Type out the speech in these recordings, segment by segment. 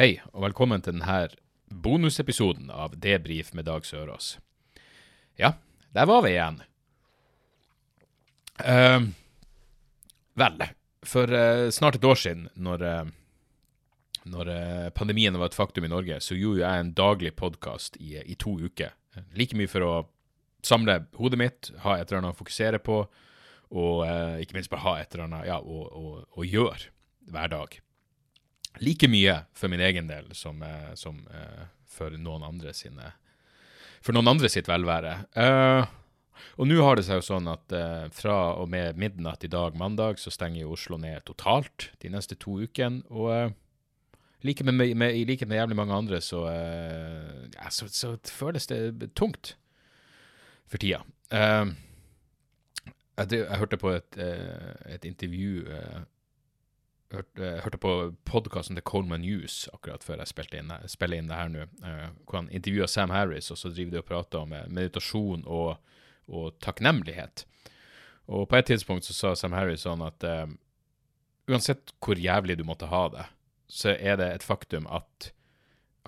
Hei, og velkommen til denne bonusepisoden av Debrif med Dag Sørås. Ja, der var vi igjen. Uh, vel, for uh, snart et år siden, når, uh, når pandemien var et faktum i Norge, så gjorde jeg en daglig podkast i, i to uker. Like mye for å samle hodet mitt, ha et eller annet å fokusere på, og ikke minst bare ha et eller annet ja, å, å, å gjøre hver dag like mye for min egen del som, eh, som eh, for noen andre sine For noen andre sitt velvære. Uh, og nå har det seg jo sånn at uh, fra og med midnatt i dag, mandag, så stenger jo Oslo ned totalt de neste to ukene. Og eh, like med, med, i likhet med jævlig mange andre, så, ja, så, så føles det tungt for tida. Jeg, jeg hørte på et, et intervju hørte, hørte på podkasten til Coleman News akkurat før jeg spilte inn, spiller inn det her nå, eh, hvor han intervjua Sam Harris, og så driver de og prater om eh, meditasjon og, og takknemlighet. Og på et tidspunkt så sa Sam Harris sånn at eh, uansett hvor jævlig du måtte ha det, så er det et faktum at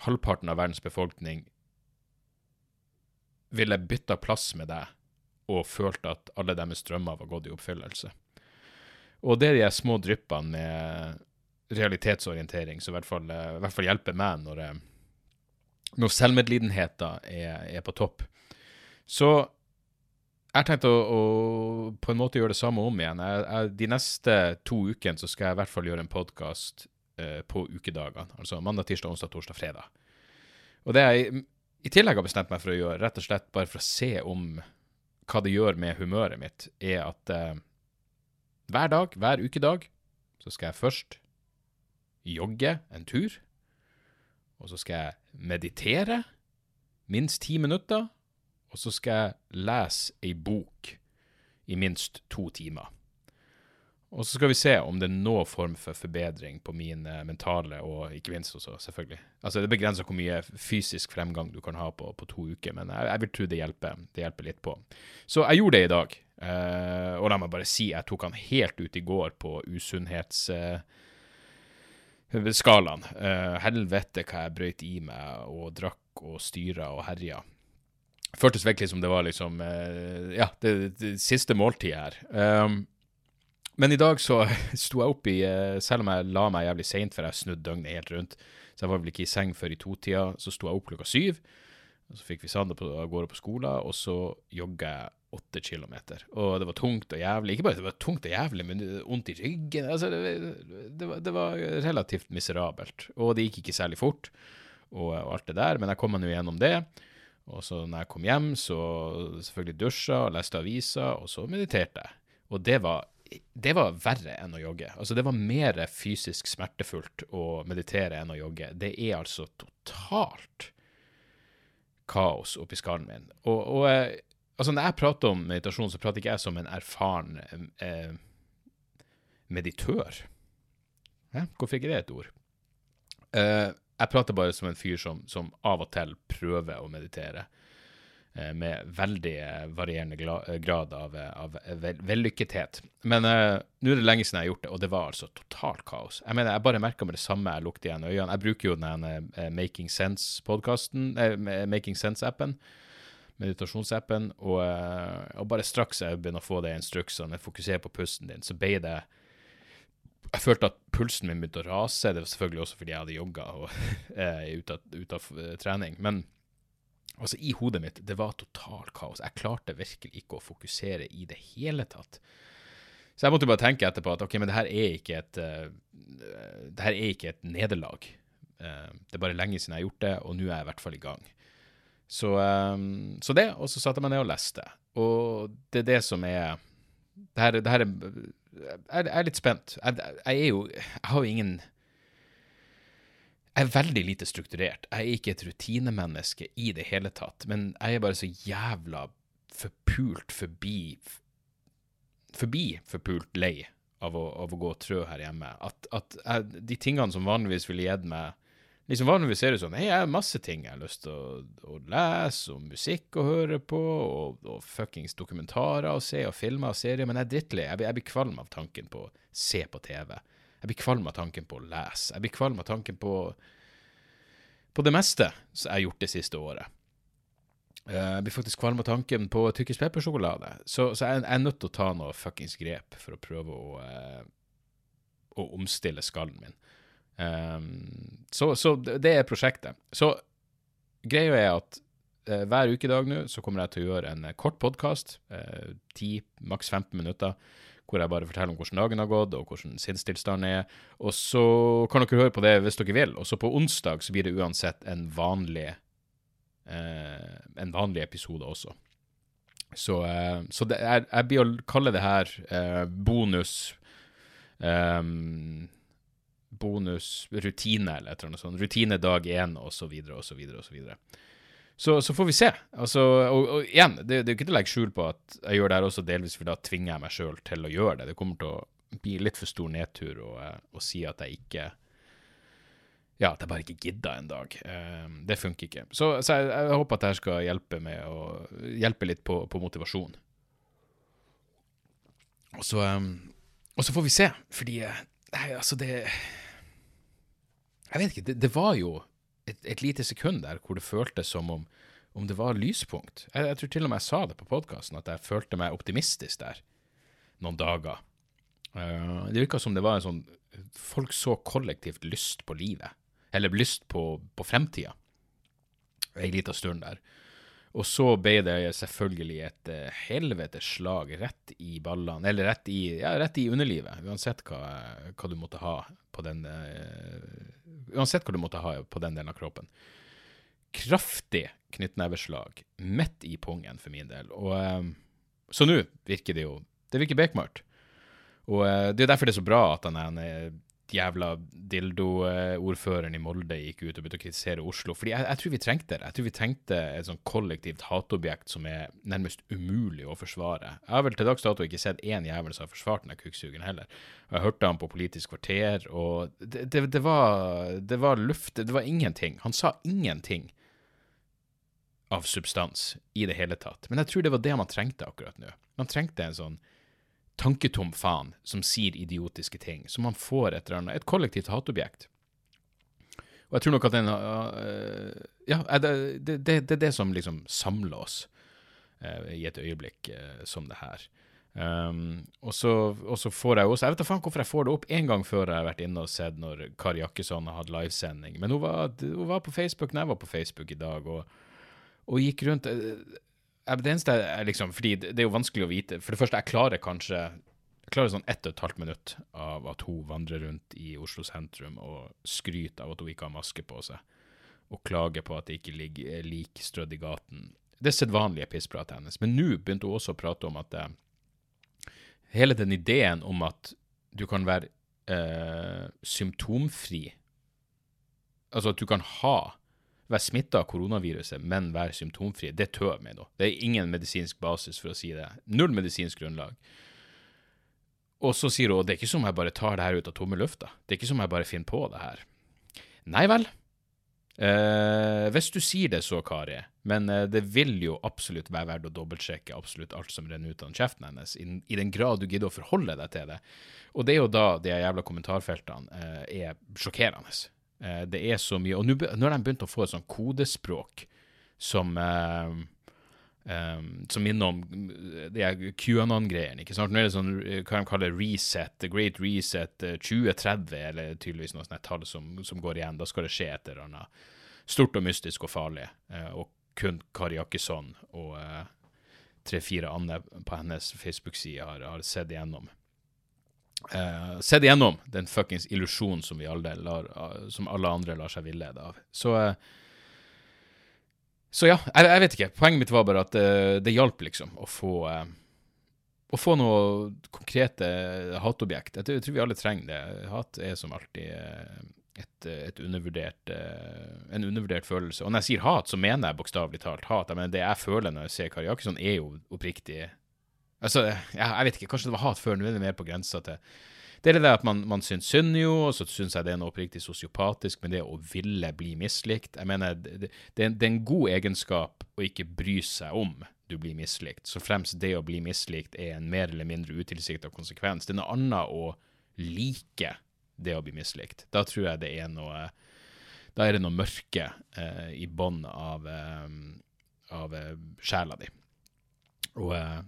halvparten av verdens befolkning ville bytta plass med deg og følt at alle deres drømmer var gått i oppfyllelse. Og det er de små dryppene med realitetsorientering som i hvert fall, eh, i hvert fall hjelper meg når, eh, når selvmedlidenheten er, er på topp. Så jeg tenkte å, å på en måte gjøre det samme om igjen. Jeg, jeg, de neste to ukene så skal jeg i hvert fall gjøre en podkast eh, på ukedagene. Altså mandag, tirsdag, onsdag, torsdag, fredag. Og det jeg i tillegg har bestemt meg for å gjøre, rett og slett bare for å se om hva det gjør med humøret mitt, er at eh, hver dag, hver ukedag, så skal jeg først jogge en tur. Og så skal jeg meditere minst ti minutter. Og så skal jeg lese ei bok i minst to timer. Og så skal vi se om det er noen form for forbedring på min eh, mentale og ikke minst også, selvfølgelig. Altså Det begrenser hvor mye fysisk fremgang du kan ha på, på to uker, men jeg, jeg vil tro det hjelper, det hjelper litt på. Så jeg gjorde det i dag. Eh, og la meg bare si, jeg tok han helt ut i går på usunnhetsskalaen. Uh, helvete hva jeg brøyt i meg og drakk og styra og herja. Føltes virkelig som det var liksom eh, Ja, det, det siste måltidet her. Um, men i dag så sto jeg opp i Selv om jeg la meg jævlig seint, for jeg snudde døgnet helt rundt, så jeg var vel ikke i seng før i totida, så sto jeg opp klokka syv. Så fikk vi Sander av gårde på skolen, og så jogga jeg åtte kilometer. Og det var tungt og jævlig. Ikke bare det var tungt og jævlig, men vondt i ryggen. Altså, det, det, var, det var relativt miserabelt. Og det gikk ikke særlig fort, og, og alt det der, men jeg kom meg nå gjennom det. Og så når jeg kom hjem, så selvfølgelig dusja og leste aviser, og så mediterte jeg. Og det var, det var verre enn å jogge. Altså, det var mer fysisk smertefullt å meditere enn å jogge. Det er altså totalt kaos oppi skallen min. Og, og altså, når jeg prater om meditasjon, så prater ikke jeg som en erfaren eh, meditør. Hæ? Hvorfor ikke det er et ord? Eh, jeg prater bare som en fyr som, som av og til prøver å meditere. eh, Med veldig varierende eh, grad av, av vellykkethet. Men eh, nå er det lenge siden jeg har gjort det, og det var altså totalt kaos. Jeg mener, jeg bare merka med det samme jeg lukket igjen øynene. Jeg bruker jo den eh, Making Sense-podkasten, Making Sense-appen, meditasjonsappen, og, eh, og bare straks jeg begynner å få de instruksene, fokusere på pusten din, så ble det jeg følte at pulsen min begynte å rase. Det var selvfølgelig også fordi jeg hadde jogga og ut av, ut av eh, trening. Men altså, i hodet mitt, det var totalt kaos. Jeg klarte virkelig ikke å fokusere i det hele tatt. Så jeg måtte bare tenke etterpå at ok, men det her er ikke et, uh, det her er ikke et nederlag. Uh, det er bare lenge siden jeg har gjort det, og nå er jeg i hvert fall i gang. Så, um, så det, og så satte jeg meg ned og leste. Og det er det som er det her, det her er jeg, er litt spent. Jeg, jeg er jo Jeg har jo ingen Jeg er veldig lite strukturert. Jeg er ikke et rutinemenneske i det hele tatt. Men jeg er bare så jævla forpult forbi Forbi forpult lei av å, av å gå og trø her hjemme. At, at jeg, de tingene som vanligvis ville gitt meg liksom Vanligvis er det sånn Hei, jeg har masse ting jeg har lyst til å, å, lese, og musikk å høre på, og, og fuckings dokumentarer å se, og filmer og serier, men jeg er drittlei. Jeg, jeg, blir kvalm av tanken på å se på TV. Jeg blir kvalm av tanken på å lese. Jeg blir kvalm av tanken på på det meste som jeg har gjort det siste året. Eh, jeg blir faktisk kvalm av tanken på tykkis peppersjokolade, så, så jeg, jeg, er nødt til å ta noe fuckings grep for å prøve å, uh, å omstille skallen min. Um, så, så, det er prosjektet. Så greia er at uh, hver ukedag nå så kommer jeg til å gjøre en kort podkast, 10, maks 15 minutter, hvor jeg bare forteller om hvordan dagen har gått, og hvordan sinnstilstanden er. Og så kan dere høre på det hvis dere vil. Og så på onsdag så blir det uansett en vanlig, uh, en vanlig episode også. Så, eh, så er, jeg blir å kalle det her eh, bonus um, Bonus rutine, eller et eller annet sånt. Rutine dag én, så videre, og så så får vi se. Altså, og, og igjen, det, det er jo ikke til å legge skjul på at jeg gjør det her også delvis fordi da tvinger jeg meg sjøl til å gjøre det. Det kommer til å bli litt for stor nedtur å, eh, å si at jeg ikke Ja, at jeg bare ikke gidder en dag. Um, det funker ikke. Så, så jeg, jeg, håper at dette skal hjelpe med å hjelpe litt på, på motivasjon. Og så, um, og så får vi se, fordi eh, altså, det Jeg vet ikke. Det, det var jo et, et, lite sekund der hvor det føltes som om, om det var lyspunkt. Jeg, jeg, tror til og med jeg sa det på podkasten, at jeg følte meg optimistisk der noen dager. Uh, det virka som det var en sånn Folk så kollektivt lyst på livet, eller lyst på, på fremtida, ei lita stund der. Og så ble det selvfølgelig et uh, helvetes slag rett i ballene, eller rett i, ja, rett i underlivet, uansett hva, hva, du måtte ha på den uh, Uansett hva du måtte ha på den delen av kroppen. Kraftig knyttneveslag midt i pungen for min del. Og, uh, så nå virker det jo Det virker bekmørkt. Og uh, det er derfor det er så bra at han er jævla dildo-ordføreren i Molde gikk ut og begynte å kritisere Oslo. Fordi jeg, jeg, tror vi trengte det. Jeg tror vi trengte et sånn kollektivt hatobjekt som er nærmest umulig å forsvare. Jeg har vel til dags dato ikke sett én jævel som har forsvart den kukksugeren heller. Jeg hørte han på Politisk kvarter, og det, det, det, var, det var luft Det var ingenting. Han sa ingenting av substans i det hele tatt. Men jeg tror det var det man trengte akkurat nå. Man trengte en sånn tanketom faen som sier idiotiske ting. Så man får et, eller annet, et kollektivt hatobjekt. Og jeg tror nok at den uh, Ja, det, det, det, det, er det som liksom samler oss uh, i et øyeblikk som det her. Um, og, så, og, så, får jeg også Jeg vet da faen hvorfor jeg får det opp en gang før jeg har vært inne og sett når Kari Jakkesson har hatt livesending. Men hun var, hun var, på Facebook når jeg var på Facebook i dag, og, og gikk rundt det eneste er liksom Fordi det er jo vanskelig å vite. For det første, jeg klarer kanskje Jeg klarer sånn ett og et halvt minutt av at hun vandrer rundt i Oslo sentrum og skryter av at hun ikke har maske på seg, og klager på at det ikke ligger lik strødd i gaten. Det er sedvanlige pisspratet hennes. Men nå begynte hun også å prate om at eh, hele den ideen om at du kan være eh, symptomfri Altså at du kan ha være smitta av koronaviruset, men være symptomfri, det tør meg nå. Det er ingen medisinsk basis for å si det. Null medisinsk grunnlag. Og så sier hun det er ikke som jeg bare tar det her ut av tomme lufta. Det er ikke som jeg bare finner på det her. Nei vel. Eh, hvis du sier det så, Kari, men eh, det vil jo absolutt være verdt å dobbeltsjekke absolutt alt som renner ut av kjeften hennes, i, den grad du gidder å forholde deg til det. Og det er jo da de jævla kommentarfeltene eh, er sjokkerende. Eh, det er så mye. Og nå har de begynt å få et sånt kodespråk som eh, um, som minner om de QAnon-greiene. ikke sant? Nå er det sånn, hva de kaller reset, the great reset 2030, eller tydeligvis noe sånt tall som, som, går igjen. Da skal det skje et eller annet stort og mystisk og farlig. og kun Kari Jakkesson og tre-fire andre på hennes Facebook-side har, har sett igjennom uh, sett igjennom den fuckings illusjonen som, uh, som alle andre lar seg villede av. Så uh, Så ja, jeg, jeg, vet ikke. Poenget mitt var bare at det hjalp, liksom, å få å få noe konkrete hatobjekt. Jeg jeg tror vi alle trenger det. Hat er som alltid et, et undervurdert, en undervurdert følelse. Og når jeg sier hat, så mener jeg bokstavelig talt hat. Jeg mener, det jeg føler når jeg ser Kari Jakkesson, er jo oppriktig Altså, jeg, jeg vet ikke, kanskje det var hat før, nå er det mer på grensa til det er det at man, man syns synd jo, og så syns jeg det er noe oppriktig sosiopatisk med det å ville bli mislikt. Jeg mener, det, det, det, er en god egenskap å ikke bry seg om du blir mislikt, så fremst det å bli mislikt er en mer eller mindre utilsikta konsekvens. Det er noe annet å like det å bli mislikt. Da tror jeg det er noe Da er det noe mørke eh, i bånn av, eh, av eh, sjela di. Og eh,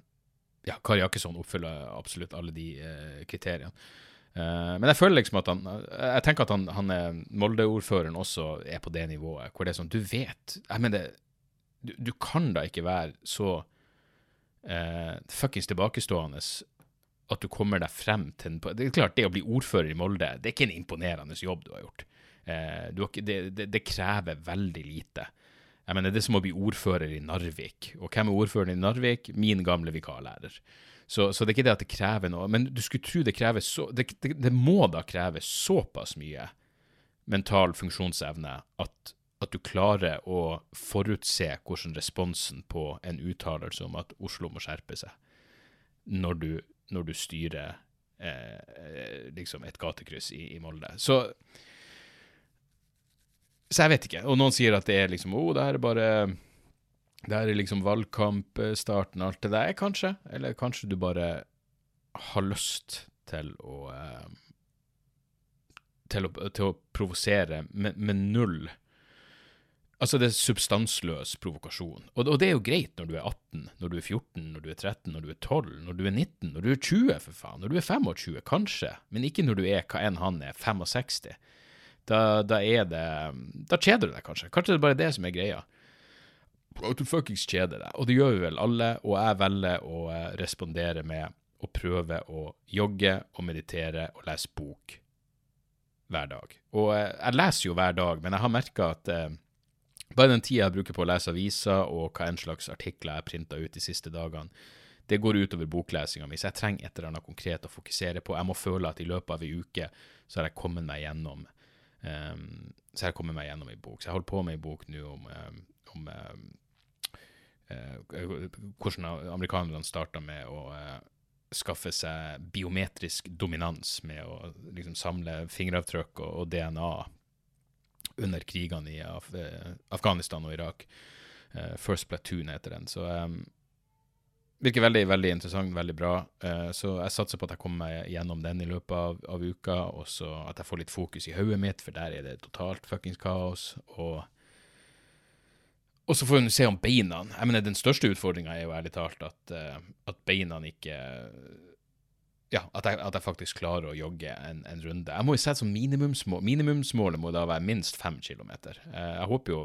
ja, Kari Jakkesson oppfyller absolutt alle de eh, kriteriene. Uh, men jeg føler liksom at han Jeg tenker at han, han er Molde-ordføreren også er på det nivået, hvor det er sånn Du vet Jeg mener, du, du kan da ikke være så eh, fuckings tilbakestående at du kommer deg frem til en Det er klart, det å bli ordfører i Molde, det er ikke en imponerende jobb du har gjort. Eh, du har, det, det, det, krever veldig lite. Jeg mener, Det er som å bli ordfører i Narvik. Og hvem er ordføreren i Narvik? Min gamle vikarlærer. Så, så, det er ikke det at det krever noe. Men du skulle tro det krever så Det, det, det må da kreve såpass mye mental funksjonsevne at, at, du klarer å forutse hvordan responsen på en uttalelse om at Oslo må skjerpe seg, når du, når du styrer eh, liksom et gatekryss i, i Molde. Så så jeg vet ikke. Og noen sier at det er liksom Å, oh, det her er bare det her er liksom valgkampstarten og alt det der, kanskje. Eller kanskje du bare har lyst til å eh, til å, til å provosere med, med, null Altså, det er substansløs provokasjon. Og, og, det er jo greit når du er 18, når du er 14, når du er 13, når du er 12, når du er 19, når du er 20, for faen. Når du er 25, kanskje. Men ikke når du er hva enn han er, 65. Da, da er det Da kjeder du deg kanskje. Kanskje det er bare det som er greia at du fuckings kjeder deg. Og det gjør vi vel alle, og jeg velger å eh, respondere med å prøve å jogge og meditere og lese bok hver dag. Og eh, jeg leser jo hver dag, men jeg har merka at eh, bare den tida jeg bruker på å lese aviser og hva en slags artikler jeg printa ut de siste dagene, det går utover boklesinga mi, så jeg trenger et eller annet konkret å fokusere på. Jeg må føle at i løpet av ei uke så har jeg kommet meg gjennom um, så jeg kommer meg gjennom ei bok. Så jeg holder på med ei bok nå om, um, om um, hvordan amerikanerne starta med å eh, skaffe seg biometrisk dominans med å liksom samle fingeravtrykk og, og DNA under krigene i Af eh, Afghanistan og Irak. Uh, First Platoon heter den. Så um, virker veldig veldig interessant, veldig bra. Uh, så jeg satser på at jeg kommer meg gjennom den i løpet av, av uka, og så at jeg får litt fokus i hodet mitt, for der er det totalt fuckings kaos. Og og så får hun se om beina Jeg mener, Den største utfordringa er jo ærlig talt at, uh, at beina ikke Ja, at jeg, at jeg, faktisk klarer å jogge en, en runde. Jeg må jo sette som minimumsmål Minimumsmålet må da være minst fem kilometer. Uh, jeg håper jo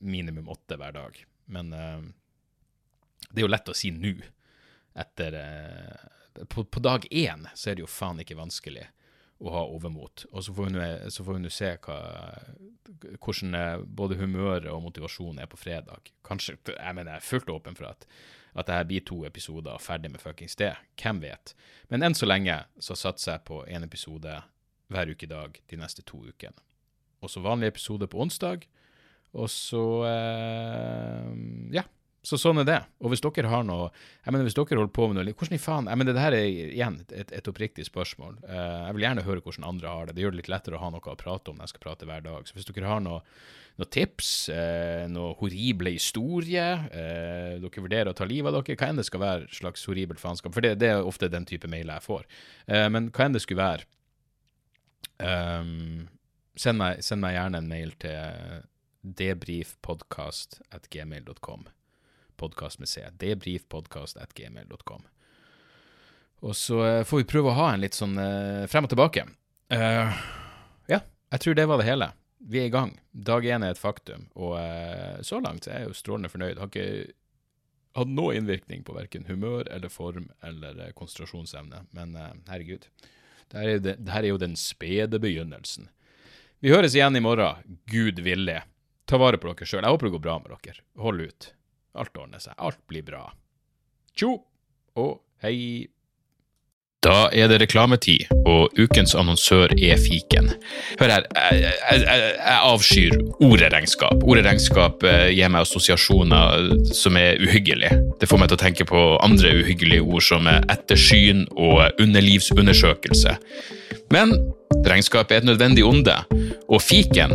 minimum åtte hver dag. Men det er jo lett å si nå, etter på, på dag én så er det jo faen ikke vanskelig å ha overmot. Og så får hun, jo se hva, hvordan eh, både humøret og motivasjonen er på fredag. Kanskje, Jeg mener, jeg er fullt åpen for at, at dette blir to episoder og ferdig med fuckings det. Hvem vet? Men enn så lenge så satser jeg på én episode hver uke i dag de neste to ukene. Og så vanlig episode på onsdag. Og så eh, Ja. Så sånn er det. Og hvis dere har noe jeg mener hvis dere holder på med noe Hvordan i faen jeg mener Det her er igjen et, et oppriktig spørsmål. Uh, jeg vil gjerne høre hvordan andre har det. Det gjør det litt lettere å ha noe å prate om når jeg skal prate hver dag. Så hvis dere har noe, noe tips, uh, noe horrible historie, uh, dere vurderer å ta livet av dere, hva enn det skal være slags horribelt faenskap, for det, det, er ofte den type mail jeg får. men hva enn det skulle være, um, send, meg, send meg gjerne en mail til debrifpodkast at gmail.com podkast med Debrifpodkast.gmail.com. Og så uh, får vi prøve å ha en litt sånn uh, frem og tilbake. Uh, ja, jeg tror det var det hele. Vi er i gang. Dag én er et faktum, og så langt er jeg jo strålende fornøyd. Har ikke hatt noe innvirkning på verken humør eller form eller konsentrasjonsevne, men herregud. Dette er, det, er jo den spede begynnelsen. Vi høres igjen i morgen, Gud villig. Ta vare på dere sjøl. Jeg håper det går bra med dere. Hold ut. Alt ordner seg. Alt blir bra. Tjo og hei. Da er det reklametid, og ukens annonsør er fiken. Hør her, jeg, jeg, jeg avskyr ordet regnskap. Ordet regnskap eh, gir meg assosiasjoner som er uhyggelige. Det får meg til å tenke på andre uhyggelige ord som ettersyn og underlivsundersøkelse. Men regnskap er et nødvendig onde, og fiken